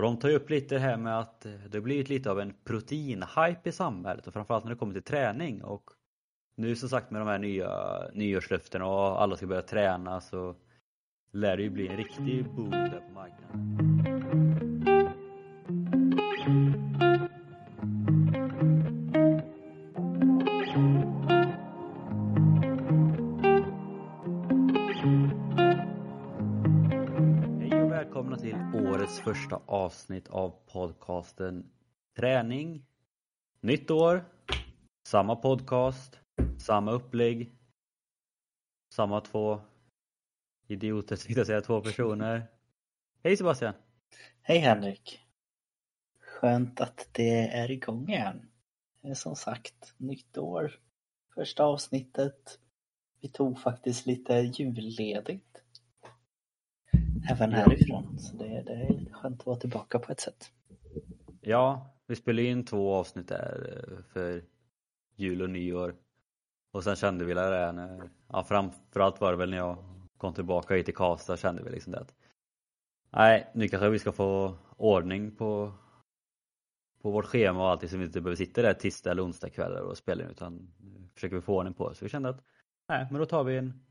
Och de tar ju upp lite det här med att eh, det har blivit lite av en proteinhype i samhället och framförallt när det kommer till träning och nu som sagt med de här nya nyårslöftena och alla ska börja träna så lär det ju bli en riktig boom där på marknaden. Första avsnitt av podcasten Träning. Nytt år, samma podcast, samma upplägg, samma två idioter, tänkte jag säga, två personer. Hej Sebastian! Hej Henrik! Skönt att det är igång igen. Som sagt, nytt år, första avsnittet. Vi tog faktiskt lite julledigt. Även härifrån, så det, det är lite skönt att vara tillbaka på ett sätt. Ja, vi spelade in två avsnitt där eh, för jul och nyår. Och sen kände vi det när, ja framförallt var det väl när jag kom tillbaka hit till Karlstad kände vi liksom det att Nej, nu kanske vi ska få ordning på på vårt schema och allting så vi inte behöver sitta där tisdag eller onsdag kvällar och spela in utan försöker vi få ordning på. Så vi kände att nej, men då tar vi en,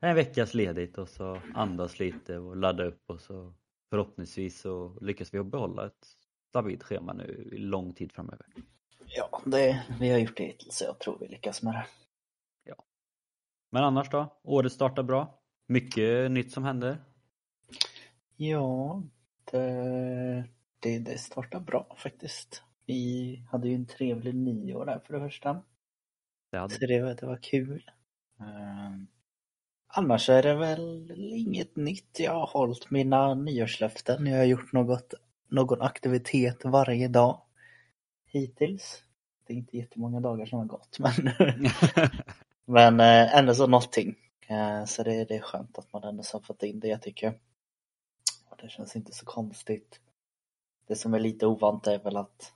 en veckas ledigt och så andas lite och ladda upp och så förhoppningsvis så lyckas vi behålla ett stabilt schema nu i lång tid framöver. Ja, det, vi har gjort det hittills så jag tror vi lyckas med det. Men annars då? Året startar bra. Mycket nytt som händer. Ja, det, det, det startar bra faktiskt. Vi hade ju en trevlig nyår där för det första. Det hade Så det var, det var kul. Ehm, annars är det väl inget nytt. Jag har hållit mina nyårslöften. Jag har gjort något, någon aktivitet varje dag hittills. Det är inte jättemånga dagar som har gått men, men eh, ändå så någonting. Eh, Så det, det är skönt att man ändå har fått in det jag tycker. Och det känns inte så konstigt. Det som är lite ovant är väl att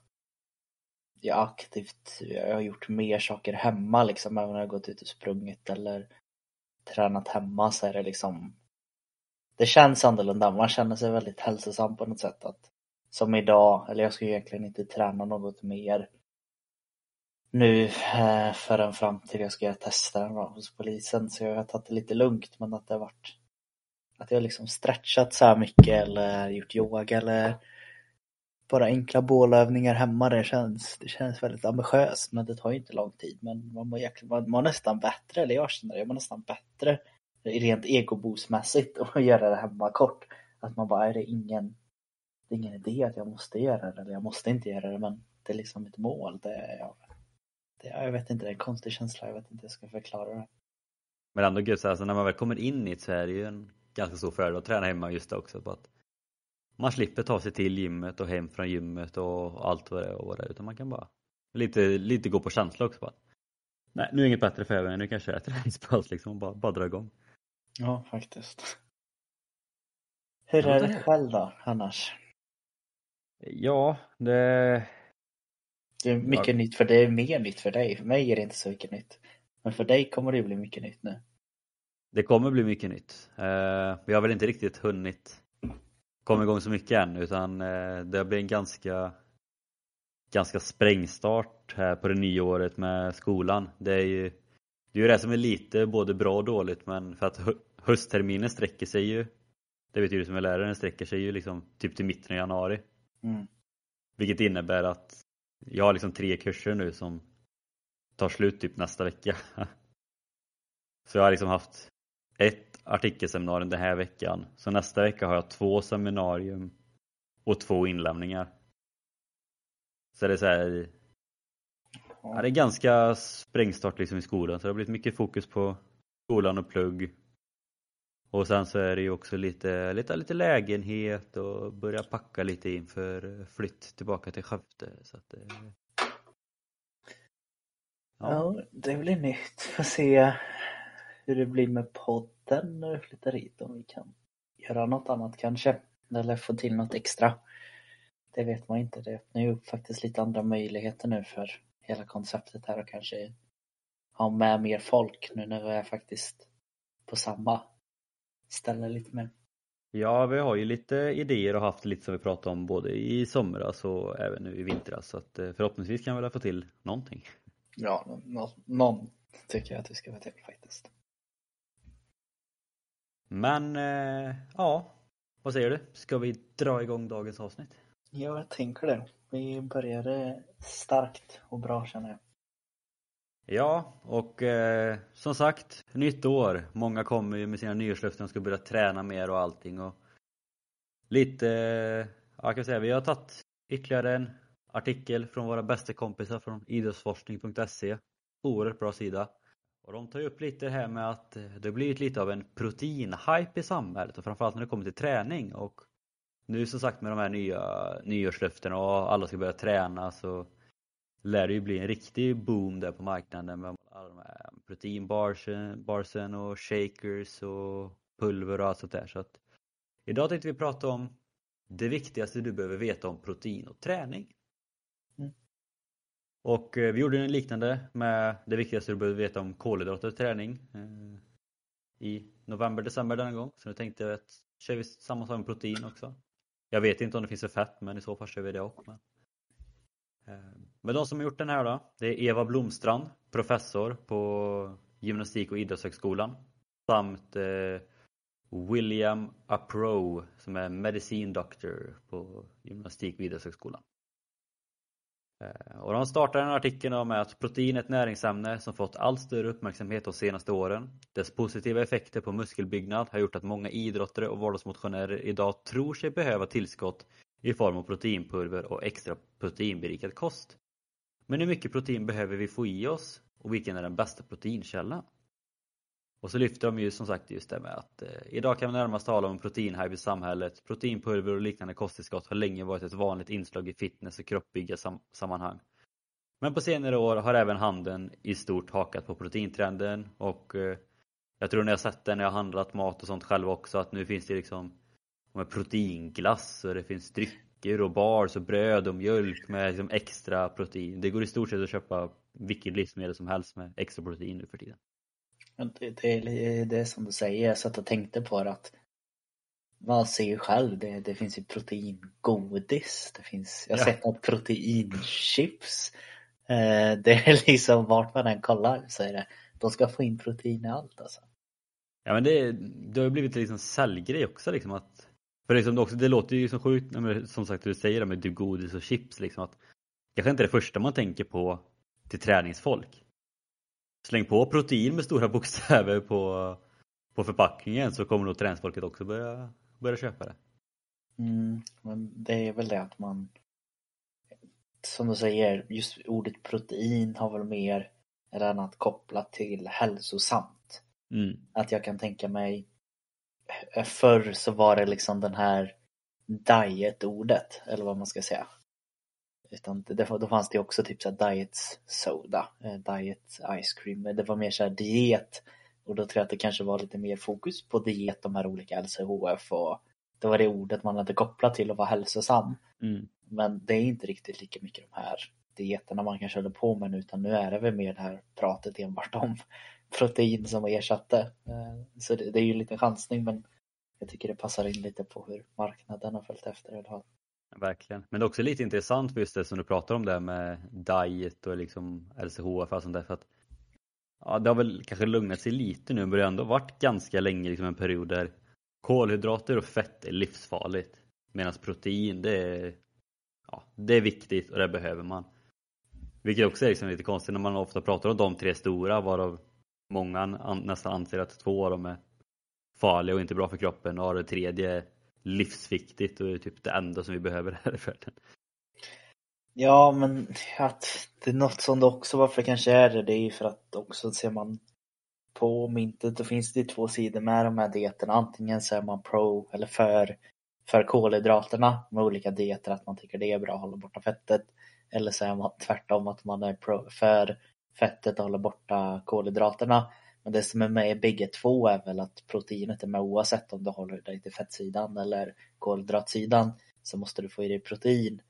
jag aktivt jag har gjort mer saker hemma liksom. Även när jag gått ut och sprungit eller tränat hemma så är det liksom Det känns annorlunda. Man känner sig väldigt hälsosam på något sätt. Att, som idag, eller jag ska ju egentligen inte träna något mer nu eh, förrän fram till jag ska göra testen hos polisen. Så jag har tagit det lite lugnt men att det har varit att jag liksom stretchat så här mycket eller gjort yoga eller bara enkla bålövningar hemma. Det känns, det känns väldigt ambitiöst men det tar ju inte lång tid. Men man mår, jäkla, man mår nästan bättre, eller jag känner det, jag mår nästan bättre rent egoboostmässigt att göra det hemma kort. Att man bara, är det ingen, det är ingen idé att jag måste göra det eller jag måste inte göra det men det är liksom ett mål. Det, jag, det, jag vet inte, det är en konstig känsla, jag vet inte hur jag ska förklara det. Men ändå gud, så alltså, när man väl kommer in i det så är det ju en ganska stor fördel att träna hemma just det också. På att man slipper ta sig till gymmet och hem från gymmet och allt vad det är och vad det är, utan man kan bara lite, lite gå på känsla också. Att, nej, nu är inget bättre för mig, nu kanske det är ett liksom och bara, bara dra igång. Ja, faktiskt. Hur Ja, är det- själv då, annars? Ja, det... Det är mycket nytt för det är mer nytt för dig. För mig är det inte så mycket nytt. Men för dig kommer det bli mycket nytt nu. Det kommer bli mycket nytt. Eh, vi har väl inte riktigt hunnit komma igång så mycket än utan eh, det blir en ganska ganska sprängstart här på det nya året med skolan. Det är ju det, är ju det som är lite både bra och dåligt men för att hö- höstterminen sträcker sig ju det ju du som är lärare, den sträcker sig ju liksom typ till mitten av januari. Mm. Vilket innebär att jag har liksom tre kurser nu som tar slut typ nästa vecka. Så jag har liksom haft ett artikelseminarium den här veckan. Så nästa vecka har jag två seminarium och två inlämningar. Så det är så här, ja, det är ganska sprängstart liksom i skolan. Så det har blivit mycket fokus på skolan och plugg. Och sen så är det ju också lite, lite, lite lägenhet och börja packa lite inför flytt tillbaka till Skövde. Så att, det- Ja. det blir nytt. Får se hur det blir med podden när du flyttar hit. Om vi kan göra något annat kanske. Eller få till något extra. Det vet man inte. Det öppnar ju upp faktiskt lite andra möjligheter nu för hela konceptet här och kanske ha med mer folk nu när vi är faktiskt på samma ställe lite mer. Ja, vi har ju lite idéer och haft lite som vi pratade om både i somras och även nu i vintras så att eh, förhoppningsvis kan vi väl få till någonting. Ja, nå- någon tycker jag att vi ska få till faktiskt. Men eh, ja, vad säger du? Ska vi dra igång dagens avsnitt? Ja, jag tänker det. Vi började starkt och bra känner jag. Ja, och eh, som sagt, nytt år. Många kommer ju med sina nyårslöften och ska börja träna mer och allting och lite, eh, ja, jag kan säga, vi har tagit ytterligare en artikel från våra bästa kompisar från idrottsforskning.se. Oerhört bra sida. Och de tar ju upp lite det här med att eh, det har blivit lite av en proteinhype i samhället och framförallt när det kommer till träning och nu som sagt med de här nya nyårslöftena och alla ska börja träna så lär det ju bli en riktig boom där på marknaden med alla de här proteinbarsen och shakers och pulver och allt sånt där. Så att idag tänkte vi prata om det viktigaste du behöver veta om protein och träning. Och eh, vi gjorde en liknande med det viktigaste du behöver veta om kolhydrater och träning eh, i november, december denna gång. Så nu tänkte jag att kör vi samma sak med protein också. Jag vet inte om det finns för fett men i så fall kör vi det också. Men... Eh, men de som har gjort den här då, det är Eva Blomstrand, professor på Gymnastik och idrottshögskolan. Samt eh, William Apro som är medicin doctor på Gymnastik och idrottshögskolan. Eh, och de startar den artikeln med att protein är ett näringsämne som fått allt större uppmärksamhet de senaste åren. Dess positiva effekter på muskelbyggnad har gjort att många idrottare och vardagsmotionärer idag tror sig behöva tillskott i form av proteinpulver och extra proteinberikad kost. Men hur mycket protein behöver vi få i oss och vilken är den bästa proteinkällan? Och så lyfter de ju som sagt just det med att eh, idag kan vi närmast tala om proteinhype i samhället. Proteinpulver och liknande kosttillskott har länge varit ett vanligt inslag i fitness och kroppsbyggarsammanhang. Men på senare år har även handeln i stort hakat på proteintrenden och eh, jag tror ni har sett det när jag har handlat mat och sånt själv också att nu finns det liksom med proteinglass och det finns drycker och bars och bröd och mjölk med liksom extra protein. Det går i stort sett att köpa vilket livsmedel som helst med extra protein nu för tiden. Det, är det som du säger, jag satt och tänkte på det att man ser ju själv, det, det finns ju proteingodis, det finns, jag har Ja. sett något proteinchips. Eh, det är liksom vart man än kollar så är det, de ska få in protein i allt alltså. Ja men det, det har ju blivit liksom säljgrej också liksom att För liksom det, också, det låter ju som sjukt, som sagt du säger det med typ godis och chips liksom att Kanske inte det första man tänker på till träningsfolk Släng på protein med stora bokstäver på, på förpackningen så kommer nog träningsfolket också börja, börja köpa det. Mm, men det är väl det att man som du säger, just ordet protein har väl mer ett annat kopplat till hälsosamt. Mm. Att jag kan tänka mig Förr så var det liksom den här diet-ordet, eller vad man ska säga. Utan det, då fanns det också typ så diet soda, eh, diet ice cream. Det var mer så här diet. Och då tror jag att det kanske var lite mer fokus på diet, de här olika LCHF och det var det ordet man hade kopplat till att vara hälsosam. Mm. Men det är inte riktigt lika mycket de här dieterna man kanske håller på med nu utan nu är det väl mer det här pratet enbart om protein som ersatte. Eh, Så det, det är ju lite chansning men jag tycker det passar in lite på hur marknaden har följt efter fall. Verkligen. Men det är också lite intressant för just det som du pratar om där med diet och liksom LCHF och sånt där för att Ja, det har väl kanske lugnat sig lite nu men det har ändå varit ganska länge liksom en period där kolhydrater och fett är livsfarligt. Medan protein det är, ja, det är viktigt och det behöver man. Vilket också är liksom lite konstigt när man ofta pratar om de tre stora varav många an, nästan anser att två av dem är farliga och inte bra för kroppen och det tredje är livsviktigt och är typ det enda som vi behöver här i världen. Ja men att det är något som det också varför det kanske är det, det är ju för att också ser man på myntet då finns det ju två sidor med de här dieterna. Antingen så är man pro eller för, för kolhydraterna med olika dieter, att man tycker det är bra att hålla borta fettet. Eller så är man tvärtom att man är pro, för fettet och håller borta kolhydraterna. Men det som är med i bägge två är väl att proteinet är med oavsett om du håller dig till fettsidan eller kolhydratsidan så måste du få i dig protein.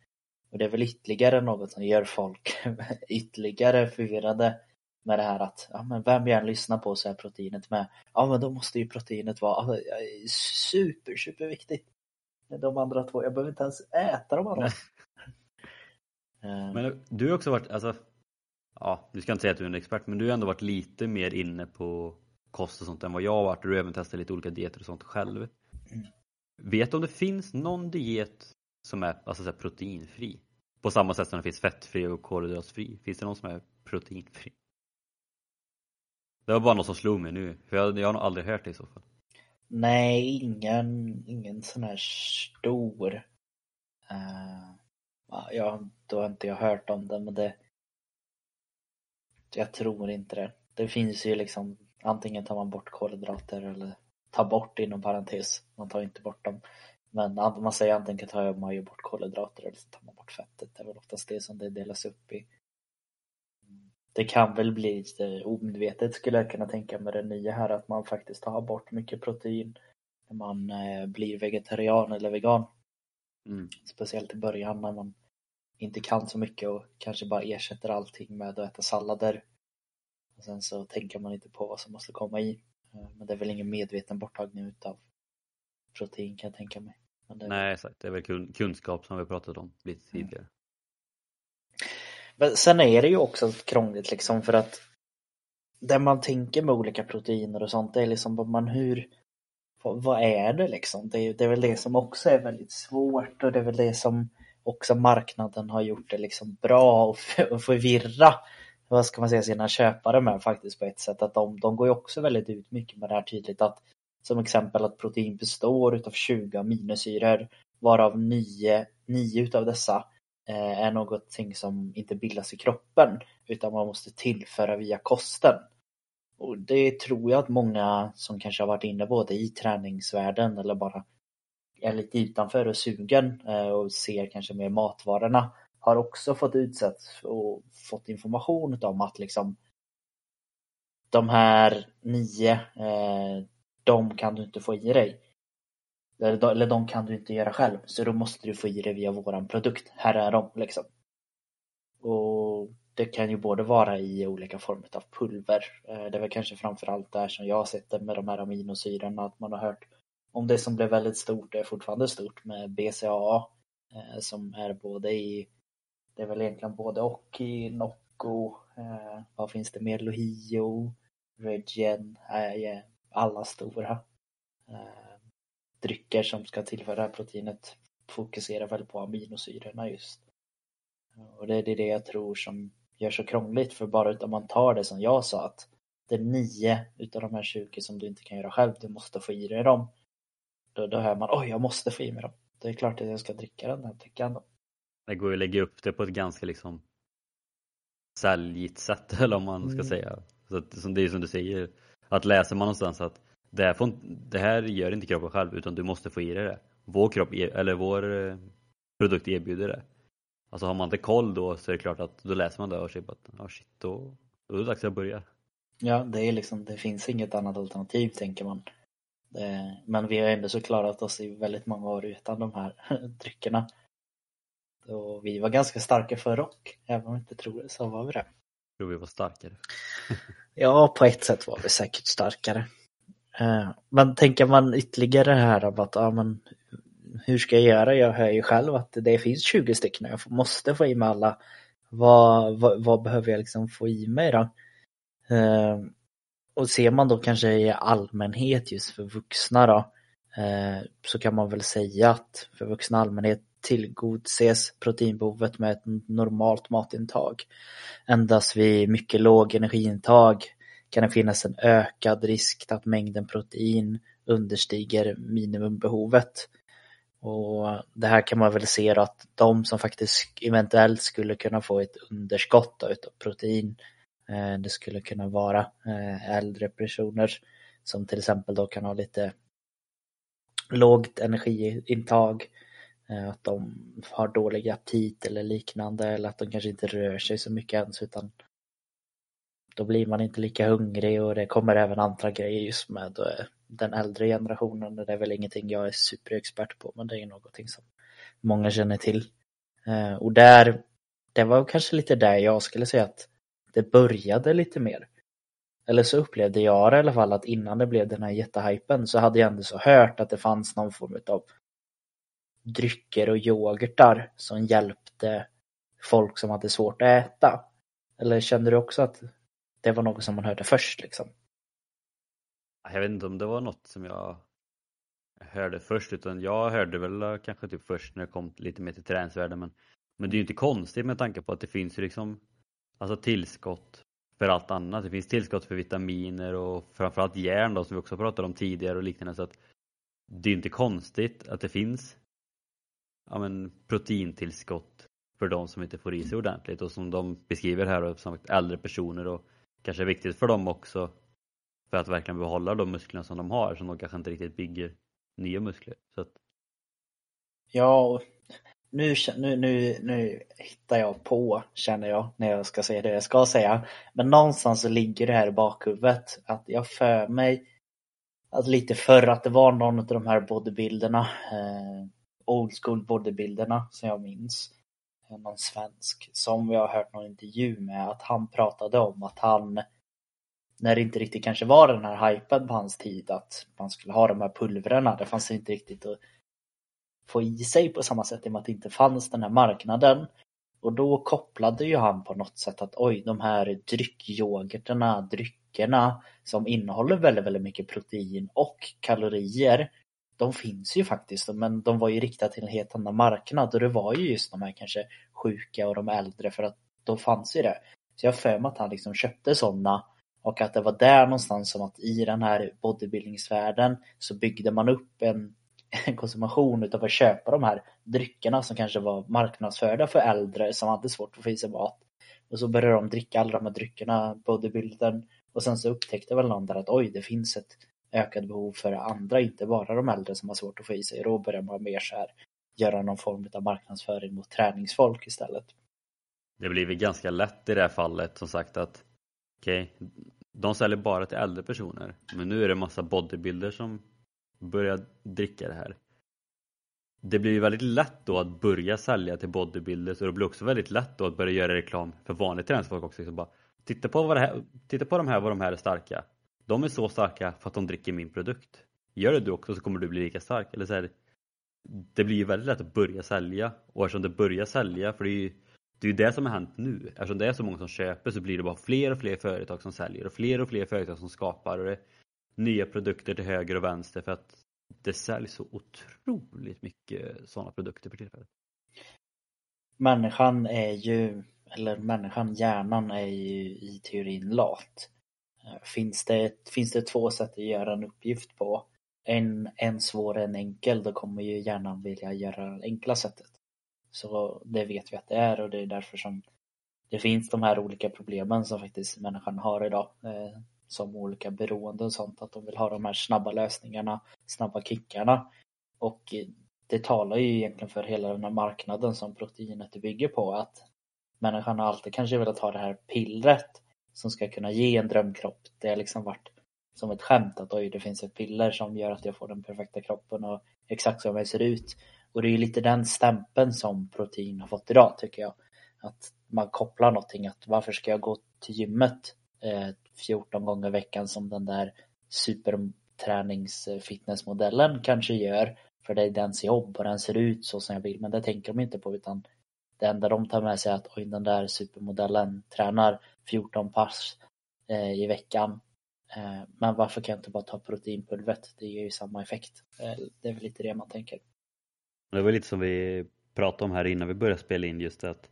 Och det är väl ytterligare något som gör folk ytterligare förvirrade med det här att ja, men vem jag än lyssnar på så är proteinet med. Ja men då måste ju proteinet vara ja, super, super viktigt. De andra två, jag behöver inte ens äta de andra. Eh. men du har också varit, alltså, ja, du ska inte säga att du är en expert, men du har ändå varit lite mer inne på kost och sånt än vad jag har varit. Du har även testat lite olika dieter och sånt själv. Mm. Vet du om det finns någon diet som är alltså, så proteinfri? På samma sätt som det finns fettfri och kolhydratfri. Finns det någon som är proteinfri? Det var bara något som slog mig nu, för jag, jag har nog aldrig hört det i så fall. Nej, ingen, ingen sån här stor. Uh, ja, då har inte jag hört om det, men det... Jag tror inte det. Det finns ju liksom, antingen tar man bort kolhydrater eller tar bort inom parentes. Man tar inte bort dem. Men man säger antingen tar man ju bort kolhydrater eller så tar man bort fettet. Det är väl oftast det som det delas upp i. Det kan väl bli lite omedvetet skulle jag kunna tänka med det nya här att man faktiskt tar bort mycket protein när man eh, blir vegetarian eller vegan. Mm. Speciellt i början när man inte kan så mycket och kanske bara ersätter allting med att äta sallader. Och sen så tänker man inte på vad som måste komma i. Eh, men det är väl ingen medveten borttagning utav protein kan jag tänka mig. Det... Nej exakt, det är väl kunskap som vi pratat om lite mm. tidigare. Men sen är det ju också krångligt liksom för att det man tänker med olika proteiner och sånt det är liksom man hur vad är det liksom? Det är, det är väl det som också är väldigt svårt och det är väl det som också marknaden har gjort det liksom bra och förvirra vad ska man säga sina köpare med faktiskt på ett sätt att de, de går ju också väldigt ut mycket med det här tydligt att som exempel att protein består utav 20 aminosyror varav 9, 9 utav dessa eh, är någonting som inte bildas i kroppen utan man måste tillföra via kosten. Och det tror jag att många som kanske har varit inne både i träningsvärlden eller bara är lite utanför och sugen eh, och ser kanske mer matvarorna har också fått utsätts och fått information om att liksom de här nio, eh, de kan du inte få i dig. Eller de kan du inte göra själv, så då måste du få i dig via våran produkt. Här är de liksom. Och det kan ju både vara i olika former av pulver. Eh, det är väl kanske framförallt där som jag har sett det med de här aminosyrorna, att man har hört om det som blev väldigt stort, är fortfarande stort med BCAA eh, som är både i, det är väl egentligen både och i Nocco, eh, vad finns det mer, Lohio, Regen, eh, alla stora eh, drycker som ska tillföra proteinet fokuserar väl på aminosyrorna just. Och det är det jag tror som gör så krångligt för bara utan man tar det som jag sa att det är nio utav de här 20 som du inte kan göra själv, du måste få i dig dem. Då, då hör man, oj jag måste få i mig dem. Det är klart att jag ska dricka den här drycken då. Det går ju att lägga upp det på ett ganska liksom säljigt sätt eller om man ska mm. säga. Så att, som det är som du säger, att läser man någonstans att det här, får, det här gör inte kroppen själv utan du måste få i dig det. Vår kropp, eller vår eh, produkt erbjuder det. Alltså har man inte koll då så är det klart att då läser man det och säger att oh shit, då, då är det dags att börja. Ja, det är liksom, det finns inget annat alternativ tänker man. Det, men vi har ändå så klarat oss i väldigt många år utan de här dryckerna. Och vi var ganska starka för rock, även om vi inte tror det så var vi det. Tror vi var starkare. ja, på ett sätt var vi säkert starkare. Eh, men tänker man ytterligare här om att, ja men hur ska jag göra? Jag hör ju själv att det finns 20 stycken jag måste få i mig alla. Vad, vad, vad behöver jag liksom få i mig då? Och ser man då kanske i allmänhet just för vuxna då eh, så kan man väl säga att för vuxna allmänhet tillgodoses proteinbehovet med ett normalt matintag. Endast vid mycket låg energiintag kan det finnas en ökad risk att mängden protein understiger minimumbehovet. Och det här kan man väl se att de som faktiskt eventuellt skulle kunna få ett underskott av protein, Eh, det skulle kunna vara eh, äldre personer som till exempel då kan ha lite lågt energiintag, eh, att de har dålig aptit eller liknande eller att de kanske inte rör sig så mycket ens utan då blir man inte lika hungrig och det kommer även andra grejer just med den äldre generationen. Det är väl ingenting jag är superexpert på men det är någonting som många känner till. Och där, det var kanske lite där jag skulle säga att det började lite mer. Eller så upplevde jag det i alla fall att innan det blev den här jättehypen så hade jag ändå så hört att det fanns någon form av drycker och yoghurtar som hjälpte folk som hade svårt att äta. Eller kände du också att det var något som man hörde först liksom? Jag vet inte om det var något som jag hörde först utan jag hörde väl kanske typ först när det kom lite mer till träningsvärlden men, men det är ju inte konstigt med tanke på att det finns ju liksom alltså tillskott för allt annat. Det finns tillskott för vitaminer och framförallt järn då som vi också pratade om tidigare och liknande så att det är ju inte konstigt att det finns ja, men, proteintillskott för de som inte får i sig ordentligt och som de beskriver här och som äldre personer och kanske är viktigt för dem också för att verkligen behålla de musklerna som de har som de kanske inte riktigt bygger nya muskler. Så att... Ja, nu, nu, nu, nu hittar jag på, känner jag, när jag ska säga det jag ska säga. Men någonstans så ligger det här i bakhuvudet att jag för mig att lite förr att det var någon av de här bodybuilderna, eh, old school bodybuilderna som jag minns, eh, någon svensk, som jag har hört någon intervju med, att han pratade om att han när det inte riktigt kanske var den här hypen på hans tid att man skulle ha de här pulvrarna. Det fanns inte riktigt att få i sig på samma sätt i och med att det inte fanns den här marknaden. Och då kopplade ju han på något sätt att oj, de här dryckyoghurterna, dryckerna som innehåller väldigt, väldigt mycket protein och kalorier. De finns ju faktiskt, men de var ju riktade till en helt annan marknad och det var ju just de här kanske sjuka och de äldre för att då fanns ju det. Så jag har för mig att han liksom köpte sådana och att det var där någonstans som att i den här bodybuildingsvärlden så byggde man upp en, en konsumtion utav att köpa de här dryckerna som kanske var marknadsförda för äldre som hade svårt att få i sig mat. Och så började de dricka alla de här dryckerna, bodybuildern. Och sen så upptäckte väl någon där att oj, det finns ett ökat behov för andra, inte bara de äldre som har svårt att få i sig. Och då börjar man mer så här göra någon form av marknadsföring mot träningsfolk istället. Det blir väl ganska lätt i det här fallet som sagt att okej, okay, de säljer bara till äldre personer. Men nu är det massa bodybuilder som Börja dricka det här. Det blir ju väldigt lätt då att börja sälja till bodybuilders och det blir också väldigt lätt då att börja göra reklam för vanligt träningsfolk också. Så bara, titta, på vad det här, titta på de här vad de här är starka. De är så starka för att de dricker min produkt. Gör det du också så kommer du bli lika stark. Eller så här, det blir ju väldigt lätt att börja sälja och eftersom det börjar sälja, för det är ju det är ju det som har hänt nu. Eftersom det är så många som köper så blir det bara fler och fler företag som säljer och fler och fler företag som skapar och nya produkter till höger och vänster för att det säljs så otroligt mycket sådana produkter för tillfället. Människan är ju, eller människan, hjärnan är ju i teorin lat. Eh, finns det, finns det två sätt att göra en uppgift på, en, en svår en enkel, då kommer ju hjärnan vilja göra det enkla sättet. Så det vet vi att det är och det är därför som det finns de här olika problemen som faktiskt människan har idag. Eh, som olika beroende och sånt, att de vill ha de här snabba lösningarna, snabba kickarna. Och det talar ju egentligen för hela den här marknaden som proteinet bygger på att människan har alltid kanske velat ha det här pillret som ska kunna ge en drömkropp. Det har liksom varit som ett skämt att oj, det finns ett piller som gör att jag får den perfekta kroppen och exakt som jag ser ut. Och det är ju lite den stämpeln som protein har fått idag tycker jag. Att man kopplar någonting att varför ska jag gå till gymmet eh, 14 gånger i veckan som den där supertränings-fitnessmodellen kanske gör. För det är dens jobb och den ser ut så som jag vill. Men det tänker de inte på utan det enda de tar med sig är att oj, den där supermodellen tränar 14 pass eh, i veckan. Eh, men varför kan jag inte bara ta proteinpulvret? Det ger ju samma effekt. Eh, det är väl lite det man tänker. Det var lite som vi pratade om här innan vi började spela in just det att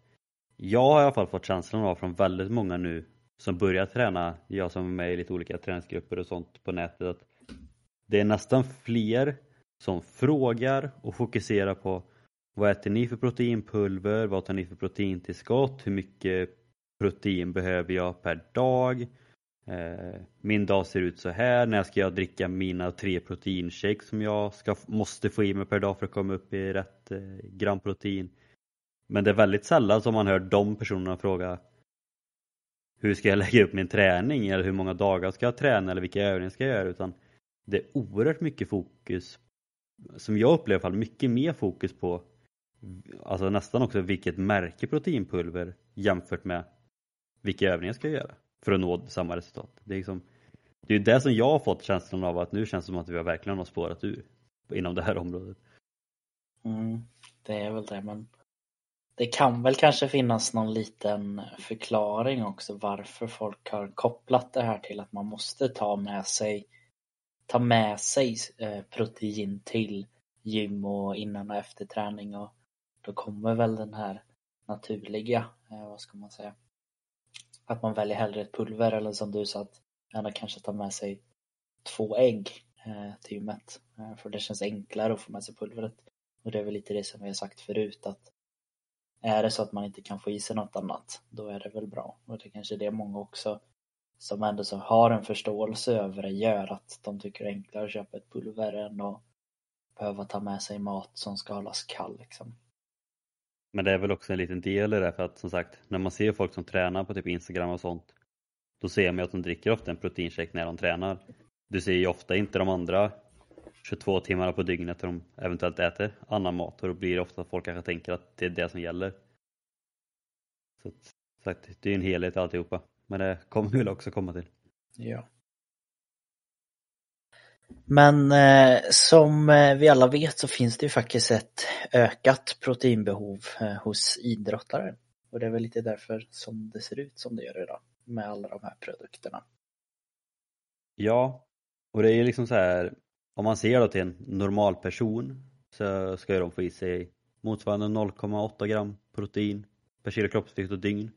jag har i alla fall fått känslan av från väldigt många nu som börjar träna, jag som är med i lite olika träningsgrupper och sånt på nätet att det är nästan fler som frågar och fokuserar på vad äter ni för proteinpulver, vad tar ni för proteintillskott, hur mycket protein behöver jag per dag, eh, min dag ser ut så här, när ska jag dricka mina tre proteinshakes som jag ska, måste få i mig per dag för att komma upp i rätt eh, gram protein. Men det är väldigt sällan som man hör de personerna fråga hur ska jag lägga upp min träning eller hur många dagar ska jag träna eller vilka övningar ska jag göra utan det är oerhört mycket fokus som jag upplever i alla fall mycket mer fokus på alltså nästan också vilket märke proteinpulver jämfört med vilka övningar jag ska göra för att nå samma resultat. Det är liksom, det är det som jag har fått känslan av att nu känns det som att vi verkligen har spårat ur inom det här området. Mm, det är väl det, men det kan väl kanske finnas någon liten förklaring också varför folk har kopplat det här till att man måste ta med sig ta med sig eh, protein till gym och innan och efter träning och då kommer väl den här naturliga, eh, vad ska man säga, att man väljer hellre ett pulver eller som du sa att än kanske ta med sig två ägg eh, till gymmet. För det känns enklare att få med sig pulvret. Och det är väl lite det som vi har sagt förut att är det så att man inte kan få i sig något annat, då är det väl bra. Och det kanske är det många också som ändå så har en förståelse över det gör att de tycker det är enklare att köpa ett pulver än att behöva ta med sig mat som ska hållas kall. Liksom. Men det är väl också en liten del i det för att som sagt när man ser folk som tränar på typ Instagram och sånt då ser man ju att de dricker ofta en proteinshake när de tränar. Du ser ju ofta inte de andra 22 timmarna på dygnet där de eventuellt äter annan mat och då blir det ofta att folk kanske tänker att det är det som gäller. Så sagt, det är en helhet alltihopa. Men det kommer vi väl också komma till. Ja. Men eh, som eh, vi alla vet så finns det ju faktiskt ett ökat proteinbehov eh, hos idrottare. Och det är väl lite därför som det ser ut som det gör idag med alla de här produkterna. Ja, och det är ju liksom så här om man ser då till en normal person så ska de få i sig motsvarande 0,8 gram protein per kilo kroppsvikt och dygn.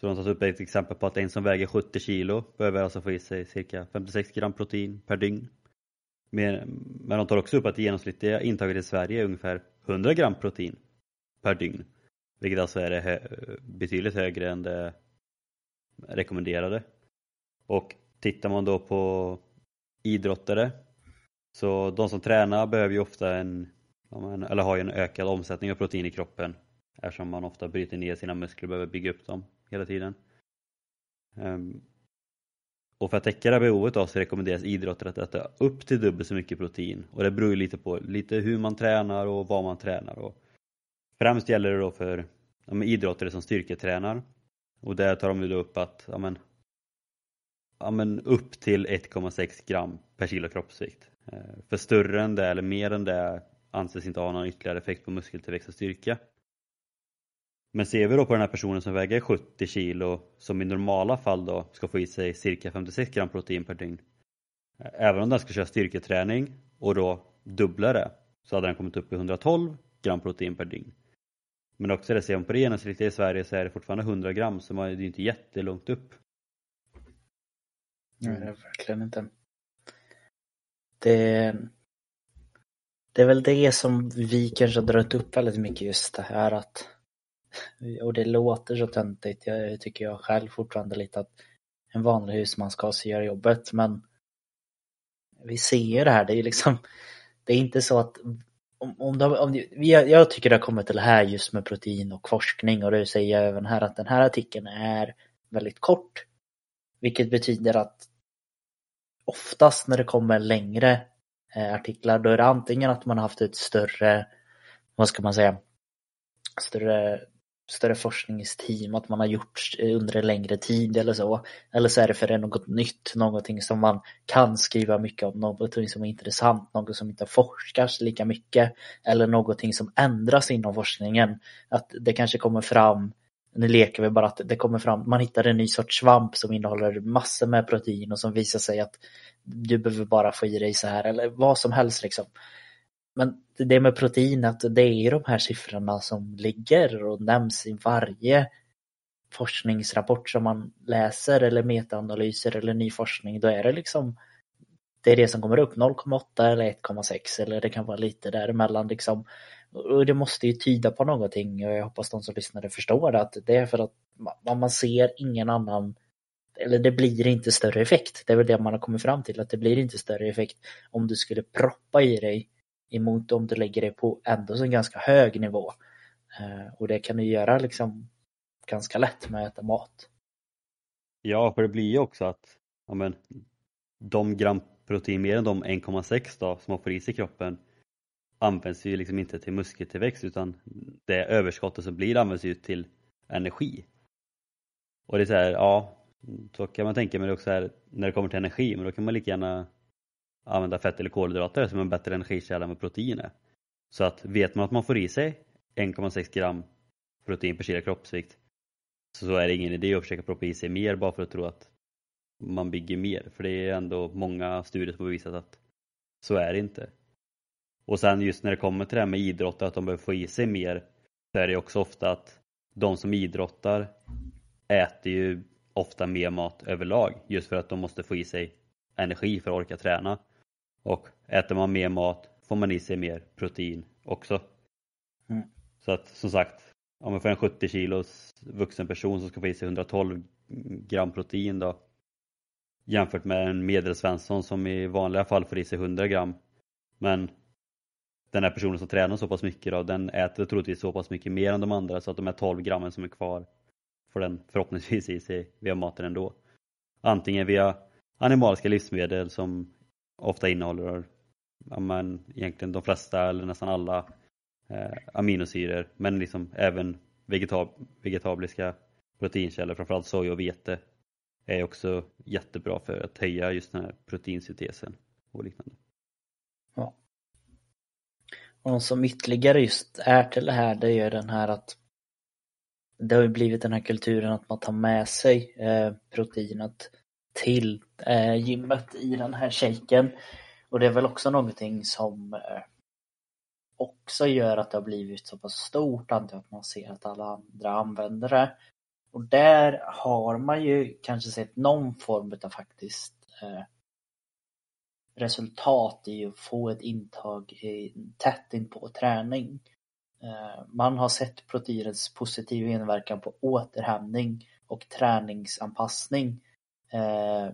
Så de tar upp ett exempel på att en som väger 70 kilo behöver alltså få i sig cirka 56 gram protein per dygn. Men de tar också upp att det genomsnittliga intaget i Sverige är ungefär 100 gram protein per dygn. Vilket alltså är hö betydligt högre än det rekommenderade. Och tittar man då på idrottare så de som tränar behöver ju ofta en, eller har ju en ökad omsättning av protein i kroppen eftersom man ofta bryter ner sina muskler och behöver bygga upp dem hela tiden. Ehm, och för att täcka det här behovet då, så rekommenderas idrottare att äta upp till dubbelt så mycket protein och det beror ju lite på lite hur man tränar och vad man tränar. Och främst gäller det då för ja, idrottare som styrketränar och där tar de ju då upp att ja, men, ja, men upp till 1,6 gram per kilo kroppsvikt. Eh, för större än det eller mer än det anses inte ha någon ytterligare effekt på muskeltillväxt och styrka. Men ser vi då på den här personen som väger 70 kilo som i normala fall då ska få i sig cirka 56 gram protein per dygn. Eh, även om den ska köra styrketräning och då dubbla det så hade den kommit upp i 112 gram protein per dygn. Men också det, ser man på det genomsnittliga i Sverige så är det fortfarande 100 gram så det är inte jättelångt upp. Nej, det är verkligen inte. Det, det är väl det som vi kanske har dragit upp väldigt mycket just det här att och det låter så töntigt, jag tycker jag själv fortfarande lite att en vanlig husman ska så göra jobbet men vi ser det här, det är ju liksom det är inte så att om, om, de, om jag, jag tycker det har kommit till det här just med protein och forskning och det säger jag även här att den här artikeln är väldigt kort. Vilket betyder att oftast när det kommer längre eh, artiklar då är det antingen att man har haft ett större, vad ska man säga, större större forskningsteam, att man har gjort under en längre tid eller så. Eller så är det för det är något nytt, någonting som man kan skriva mycket om, någonting som är intressant, något som inte forskas lika mycket. Eller någonting som ändras inom forskningen. Att det kanske kommer fram, nu leker vi bara att det kommer fram, man hittar en ny sorts svamp som innehåller massor med protein och som visar sig att du behöver bara få i dig så här eller vad som helst liksom. Men det med protein, att det är de här siffrorna som ligger och nämns i varje forskningsrapport som man läser eller metaanalyser eller ny forskning, då är det liksom det är det som kommer upp, 0,8 eller 1,6 eller det kan vara lite däremellan liksom. Och det måste ju tyda på någonting och jag hoppas de som lyssnade förstår det, att det är för att man ser ingen annan eller det blir inte större effekt. Det är väl det man har kommit fram till, att det blir inte större effekt om du skulle proppa i dig emot om du lägger det på ändå en ganska hög nivå. Eh, och det kan du göra liksom ganska lätt med att äta mat. Ja, för det blir ju också att ja, men, de gram protein mer än de 1,6 då som man får i sig i kroppen används ju liksom inte till muskeltillväxt utan det överskottet som blir används ju till energi. Och det är så här, ja, så kan man tänka men det också här, när det kommer till energi, men då kan man lika gärna använda fett eller kolhydrater som en bättre energikälla med proteiner. Så att vet man att man får i sig 1,6 gram protein per kilo kroppsvikt så är det ingen idé att försöka proppa i sig mer bara för att tro att man bygger mer. För det är ändå många studier som har bevisat att så är det inte. Och sen just när det kommer till det här med idrott, att de behöver få i sig mer, så är det också ofta att de som idrottar äter ju ofta mer mat överlag just för att de måste få i sig energi för att orka träna. Och äter man mer mat får man i sig mer protein också. Mm. Så att som sagt, om man får en 70 kilos vuxen person som ska få i sig 112 gram protein då jämfört med en medelsvensson som i vanliga fall får i sig 100 gram. Men den här personen som tränar så pass mycket då, den äter troligtvis så pass mycket mer än de andra så att de här 12 grammen som är kvar får den förhoppningsvis i sig via maten ändå. Antingen via animaliska livsmedel som ofta innehåller ja, men egentligen de flesta eller nästan alla eh, aminosyror men liksom även vegetab vegetabiliska proteinkällor, framförallt soja och vete är också jättebra för att höja just den här proteinsyntesen och liknande. Ja. Och som ytterligare just är till det här det är ju den här att det har ju blivit den här kulturen att man tar med sig eh, proteinet till eh, gymmet i den här shaken. Och det är väl också någonting som eh, också gör att det har blivit så pass stort antar att man ser att alla andra använder det. Och där har man ju kanske sett någon form av faktiskt eh, resultat i att få ett intag i, tätt in på träning. Eh, man har sett proteinets positiva inverkan på återhämtning och träningsanpassning eh,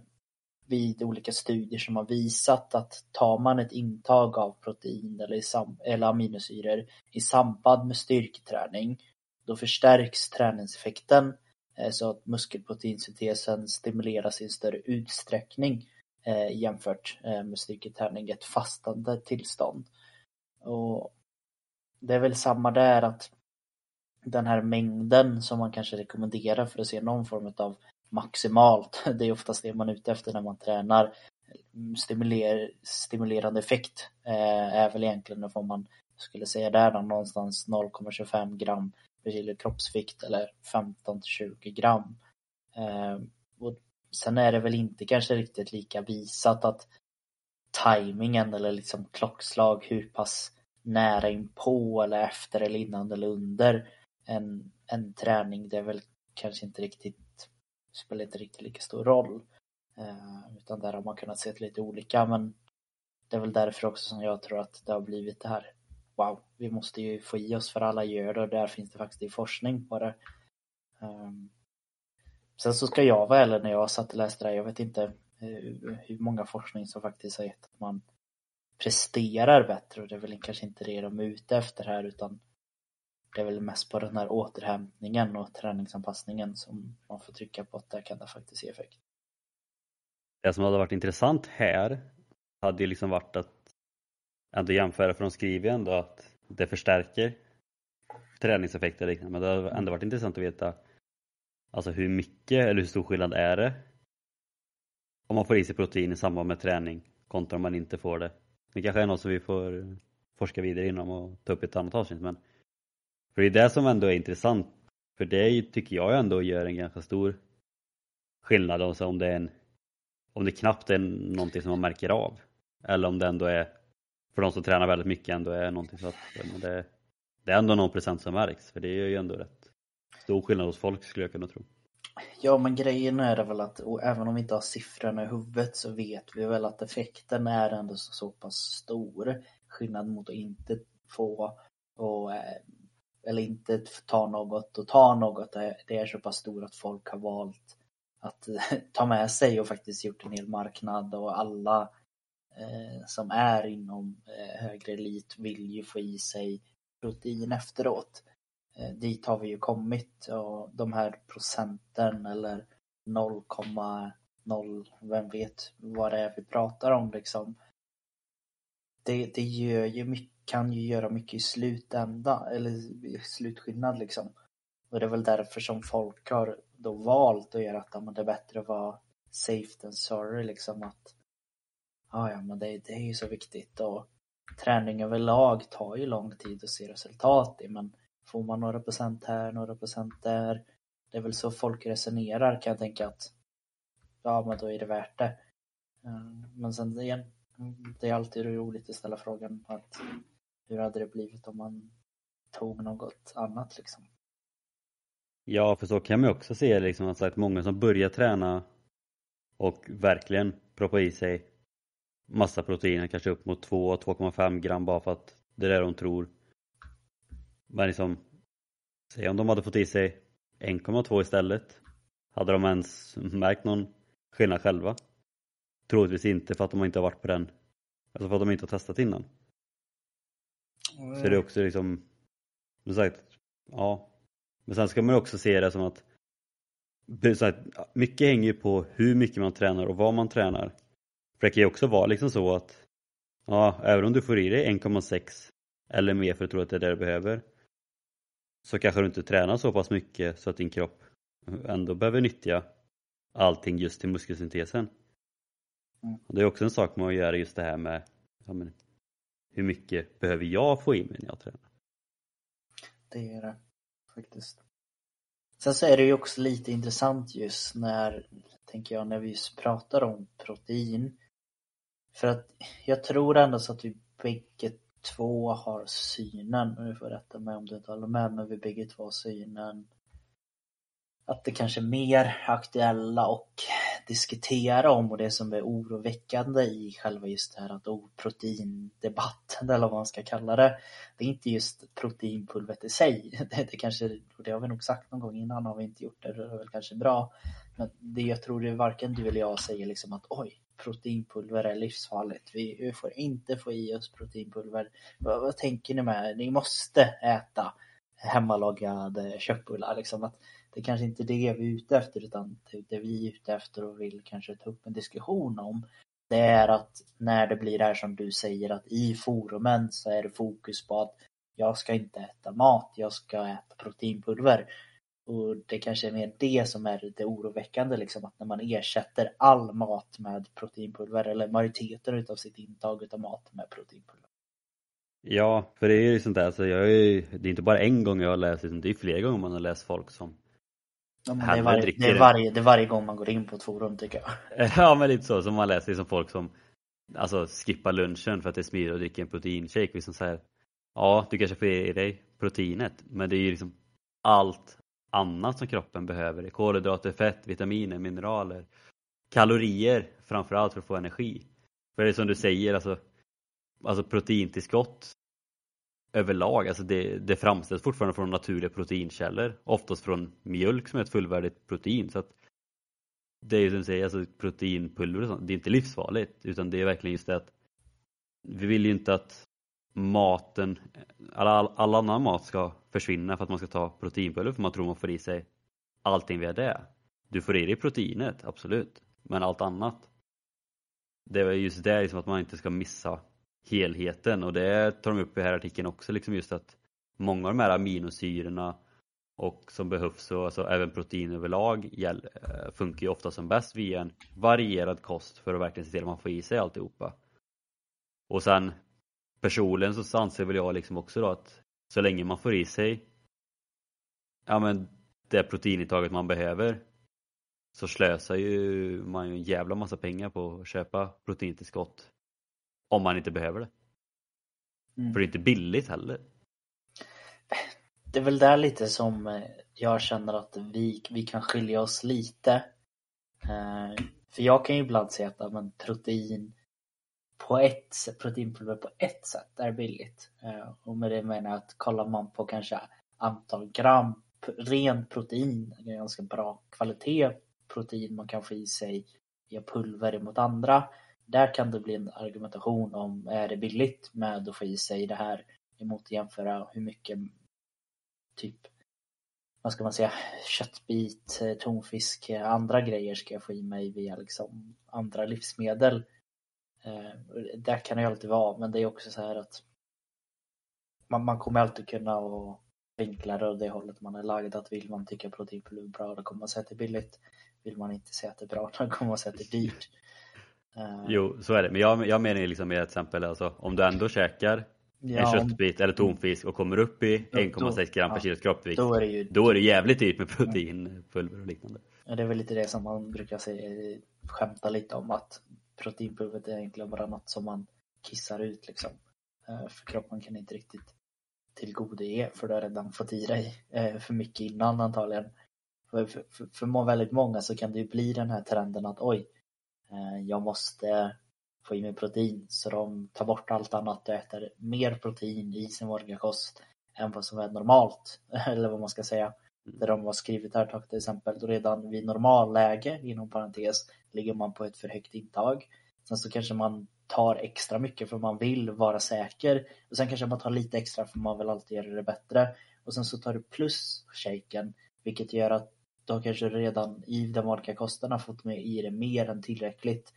vid olika studier som har visat att tar man ett intag av protein eller, eller aminosyror i samband med styrketräning då förstärks träningseffekten eh, så att muskelproteinsyntesen stimuleras i en större utsträckning Eh, jämfört eh, med styrketräning ett fastande tillstånd. Och det är väl samma där att den här mängden som man kanske rekommenderar för att se någon form av maximalt, det är oftast det man är ute efter när man tränar. Stimuler, stimulerande effekt eh, är väl egentligen vad man skulle säga där någonstans 0,25 gram per kilo kroppsvikt eller 15 till 20 gram. Eh, och sen är det väl inte kanske riktigt lika visat att tajmingen eller liksom klockslag hur pass nära in på eller efter eller innan eller under en, en träning. Det är väl kanske inte riktigt, spelar inte riktigt lika stor roll. Eh, utan där har man kunnat se lite olika men det är väl därför också som jag tror att det har blivit det här. Wow, vi måste ju få i oss för alla gör det och där finns det faktiskt forskning på det. Um, sen så ska jag vara ärlig när jag satt och läste det här, jag vet inte eh, hur, många forskning som faktiskt har gett att man presterar bättre. Och det är väl kanske inte det de är ute efter här utan det är väl mest på den här återhämtningen och träningsanpassningen som man får trycka på att där kan det faktiskt ge effekt. Det som hade varit intressant här hade ju liksom varit att ändå jämföra för de skriver ju ändå att det förstärker träningseffekter liknande. Men det hade ändå varit intressant att veta alltså hur mycket eller hur stor skillnad är det om man får i sig protein i samband med träning kontra om man inte får det det kanske är något som vi får eh, forska vidare inom och ta upp i ett annat avsnitt. Men för det är det som ändå är intressant. För det tycker jag ändå gör en ganska stor skillnad alltså om det är en om det knappt är någonting som man märker av. Eller om det ändå är, för de som tränar väldigt mycket, ändå är någonting så att det, det är ändå någon procent som märks. För det är ju ändå rätt stor skillnad hos folk skulle jag kunna tro. Ja, men grejen är det väl att även om vi inte har siffrorna i huvudet så vet vi väl att effekten är ändå så, så pass stor. Skillnad mot att inte få och, eh, eller inte ta något och ta något. Det är så pass stor att folk har valt att eh, ta med sig och faktiskt gjort en hel marknad och alla eh, som är inom eh, högre elit vill ju få i sig protein efteråt. Eh, dit har vi ju kommit och de här procenten eller 0,0 vem vet vad det är vi pratar om liksom. Det, det gör ju mycket, kan ju göra mycket i slutända eller i slutskillnad liksom. Och det är väl därför som folk har då valt att göra att ja, det är bättre att vara safe than sorry liksom att ja, ja men det, det är ju så viktigt och träning överlag tar ju lång tid att se resultat i men får man några procent här, några procent där det är väl så folk resonerar kan jag tänka att ja men då är det värt det. Eh, men sen igen, det är alltid roligt att ställa frågan att hur hade det blivit om man tog något annat liksom? Ja, för så kan man ju också se liksom att många som börjar träna och verkligen proppar i sig massa proteiner, kanske upp mot 2-2,5 gram bara för att det är det de tror. Men liksom, säg om de hade fått i sig 1,2 istället. Hade de ens märkt någon skillnad själva? Troligtvis inte för att de inte har varit på den, alltså för att de inte har testat innan. Mm. Så det är också liksom, som sagt, ja. Men sen ska man också se det som att mycket hänger på hur mycket man tränar och vad man tränar. För det kan ju också vara liksom så att ja, även om du får i dig 1,6 eller mer för att tro att det är det du behöver så kanske du inte tränar så pass mycket så att din kropp ändå behöver nyttja allting just till muskelsyntesen. Mm. Och det är också en sak med att göra just det här med ja, men, hur mycket behöver jag få i mig när jag tränar? Det är det faktiskt. Sen så är det ju också lite intressant just när, tänker jag, när vi just pratar om protein. För att jag tror ändå så att vi bägge två har synen, och du får rätta mig om du inte håller med, men vi bägge två har synen att det kanske är mer aktuella och diskutera om och det som är oroväckande i själva just det här att oh, proteindebatten eller vad man ska kalla det. Det är inte just proteinpulvret i sig. Det, det kanske, det har vi nog sagt någon gång innan har vi inte gjort det, det är väl kanske bra. Men det jag tror det är varken du eller jag säger liksom att oj, proteinpulver är livsfarligt. Vi, vi får inte få i oss proteinpulver. Vad, vad tänker ni med? Ni måste äta hemmalagade köttbullar liksom. Att, det kanske inte är det vi är ute efter utan det vi är ute efter och vill kanske ta upp en diskussion om det är att när det blir det här som du säger att i forumen så är det fokus på att jag ska inte äta mat, jag ska äta proteinpulver. Och det kanske är mer det som är det oroväckande liksom att när man ersätter all mat med proteinpulver eller majoriteten utav sitt intag utav mat med proteinpulver. Ja, för det är ju sånt där, så jag är, det är inte bara en gång jag har läst, det är flera gånger man har läst folk som Ja, det, är varje, det, är varje, det är varje gång man går in på ett forum tycker jag. Ja men lite så, som man läser liksom folk som alltså skippar lunchen för att det är smidigt att dricka en proteinshake. Liksom så här, ja, du kanske får i dig proteinet men det är ju liksom allt annat som kroppen behöver. Kolhydrater, fett, vitaminer, mineraler, kalorier framförallt för att få energi. För det är som du säger, alltså, alltså proteintillskott överlag, alltså det, det framställs fortfarande från naturliga proteinkällor, oftast från mjölk som är ett fullvärdigt protein. Så att det är ju som du säger, alltså proteinpulver och sånt, det är inte livsfarligt utan det är verkligen just det att vi vill ju inte att maten, all, all annan mat ska försvinna för att man ska ta proteinpulver för man tror man får i sig allting via det. Du får i dig proteinet, absolut, men allt annat. Det är just det liksom att man inte ska missa helheten och det tar de upp i den här artikeln också, liksom just att många av de här aminosyrorna och som behövs och alltså även protein överlag eh, funkar ju ofta som bäst via en varierad kost för att verkligen se till att man får i sig alltihopa. Och sen personligen så anser väl jag liksom också då att så länge man får i sig ja men det proteinintaget man behöver så slösar ju man ju en jävla massa pengar på att köpa proteintillskott om man inte behöver det. Mm. För det är inte billigt heller. Det är väl där lite som eh, jag känner att vi, vi kan skilja oss lite. Eh, för jag kan ju ibland säga att men, protein på ett proteinpulver på ett sätt är billigt. Eh, och med det menar jag att kollar man på kanske antal gram ren protein, ganska bra kvalitet protein man kan få i sig via pulver mot andra där kan det bli en argumentation om är det billigt med att få i sig det här emot att jämföra hur mycket typ vad ska man säga, köttbit, eh, tonfisk, eh, andra grejer ska jag få i mig via liksom andra livsmedel. Eh, där kan det ju alltid vara, men det är också så här att man, man kommer alltid kunna och vinklar och det hållet man är lagd. Att vill man tycka proteinpulver är bra, då kommer man säga att det är billigt. Vill man inte säga att det är bra, då kommer man säga att det är dyrt. Uh, jo, så är det. Men jag, jag menar ju liksom med ett exempel, alltså, om du ändå käkar ja, en köttbit eller tonfisk och kommer upp i 1,6 gram per kilo kroppsvikt. Då är, det ju, då är det jävligt dyrt med proteinpulver och liknande. Ja, det är väl lite det som man brukar säga, skämta lite om att proteinpulvret är egentligen bara något som man kissar ut liksom. Eh, för kroppen kan inte riktigt tillgodose för du har redan fått i dig eh, för mycket innan antagligen. För, för, för väldigt många så kan det ju bli den här trenden att oj, eh, jag måste få i mig protein så de tar bort allt annat och äter mer protein i sin vanliga kost än vad som är normalt, eller vad man ska säga. Mm. Där de har skrivit här till exempel, då redan vid normalläge, inom parentes, ligger man på ett för högt intag. Sen så kanske man tar extra mycket för man vill vara säker. Och sen kanske man tar lite extra för man vill alltid göra det bättre. Och sen så tar du plus shaken, vilket gör att du har kanske redan i de olika kosterna fått med i det mer än tillräckligt.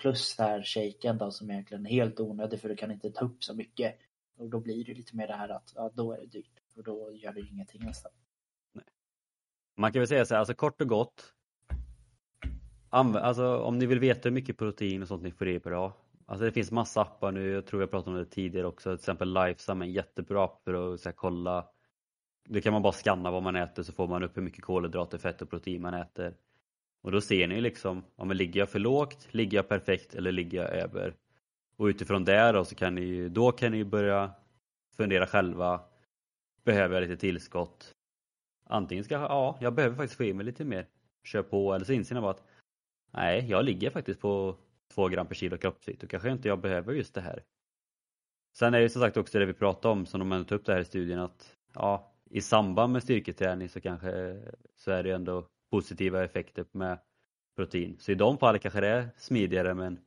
Plus det här shaken då som egentligen är helt onödig för du kan inte ta upp så mycket. Och då blir det lite mer det här att ja, då är det dyrt. Och då gör det ingenting nästan. Man kan väl säga så här, alltså kort och gott. Alltså om ni vill veta hur mycket protein och sånt ni får i per dag. Alltså det finns massa appar nu, jag tror jag pratade om det tidigare också. Till exempel Lifesum är en jättebra app för att så här, kolla. Det kan man bara scanna vad man äter så får man upp hur mycket kolhydrater, fett och protein man äter. Och då ser ni liksom, om ja, ligger jag för lågt, ligger jag perfekt eller ligger jag över? Och utifrån det då så kan ni, då kan ni börja fundera själva. Behöver jag lite tillskott? Antingen ska jag, ja, jag behöver faktiskt få i mig lite mer. Kör på, eller så inser jag bara att nej, jag ligger faktiskt på 2 gram per kilo kroppsvikt och kanske inte jag behöver just det här. Sen är det som sagt också det vi pratade om, som de har tagit upp det här i studien, att ja, i samband med styrketräning så kanske så är det ändå positiva effekter med protein. Så i de fallen kanske det är smidigare med en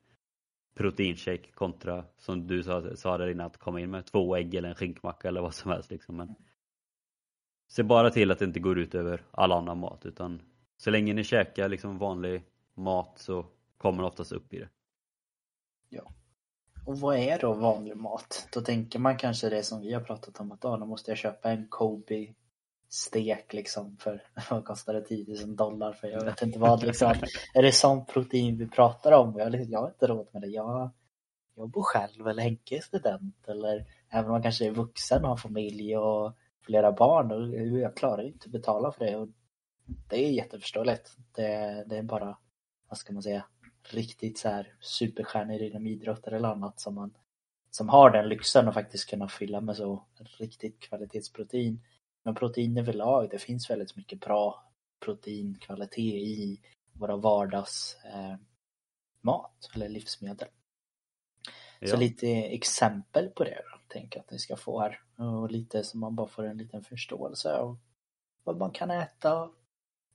proteinshake kontra som du sa, sa där innan att komma in med två ägg eller en skinkmacka eller vad som helst. Liksom. Men se bara till att det inte går ut över all annan mat utan så länge ni käkar liksom vanlig mat så kommer ni oftast upp i det. Ja. Och vad är då vanlig mat? Då tänker man kanske det som vi har pratat om att ah, då måste jag köpa en Kobe stek liksom för vad kostar det 10 000 dollar för jag vet inte vad liksom. är det sån protein vi pratar om? Jag, liksom, jag har inte råd med det. Jag, jag bor själv eller Henke är student eller även om man kanske är vuxen och har familj och flera barn och jag klarar inte att betala för det. Och det är jätteförståeligt. Det, det är bara, vad ska man säga, riktigt så här superstjärnor inom idrott eller annat som man som har den lyxen att faktiskt kunna fylla med så riktigt kvalitetsprotein. Men protein överlag, det finns väldigt mycket bra proteinkvalitet i våra vardags eh, eller livsmedel. Ja. Så lite exempel på det då, tänker att ni ska få här. Och lite så man bara får en liten förståelse av vad man kan äta